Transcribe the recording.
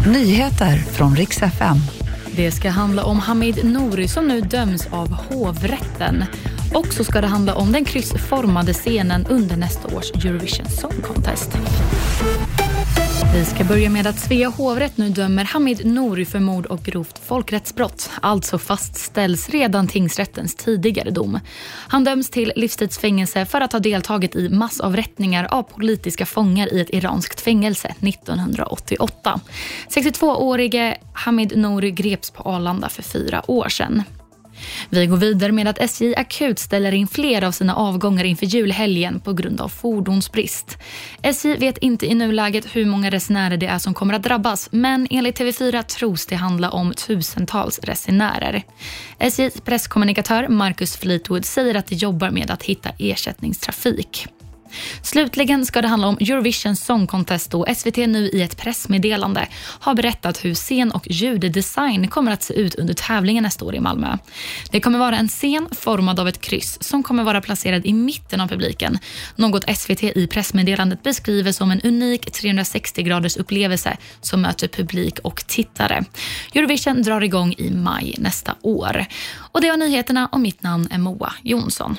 Nyheter från riks FM. Det ska handla om Hamid Nouri som nu döms av hovrätten. Och så ska det handla om den kryssformade scenen under nästa års Eurovision Song Contest. Vi ska börja med att Svea hovrätt nu dömer Hamid Nouri för mord och grovt folkrättsbrott. Alltså fastställs redan tingsrättens tidigare dom. Han döms till livstidsfängelse för att ha deltagit i massavrättningar av politiska fångar i ett iranskt fängelse 1988. 62-årige Hamid Nouri greps på Arlanda för fyra år sedan. Vi går vidare med att SJ akut ställer in flera av sina avgångar inför julhelgen på grund av fordonsbrist. SJ vet inte i nuläget hur många resenärer det är som kommer att drabbas men enligt TV4 tros det handla om tusentals resenärer. SJs presskommunikatör Marcus Fleetwood säger att de jobbar med att hitta ersättningstrafik. Slutligen ska det handla om Eurovision Song Contest och SVT nu i ett pressmeddelande har berättat hur scen och ljuddesign kommer att se ut under tävlingen nästa år i Malmö. Det kommer vara en scen formad av ett kryss som kommer vara placerad i mitten av publiken. Något SVT i pressmeddelandet beskriver som en unik 360-graders upplevelse som möter publik och tittare. Eurovision drar igång i maj nästa år. Och Det var nyheterna och mitt namn är Moa Jonsson.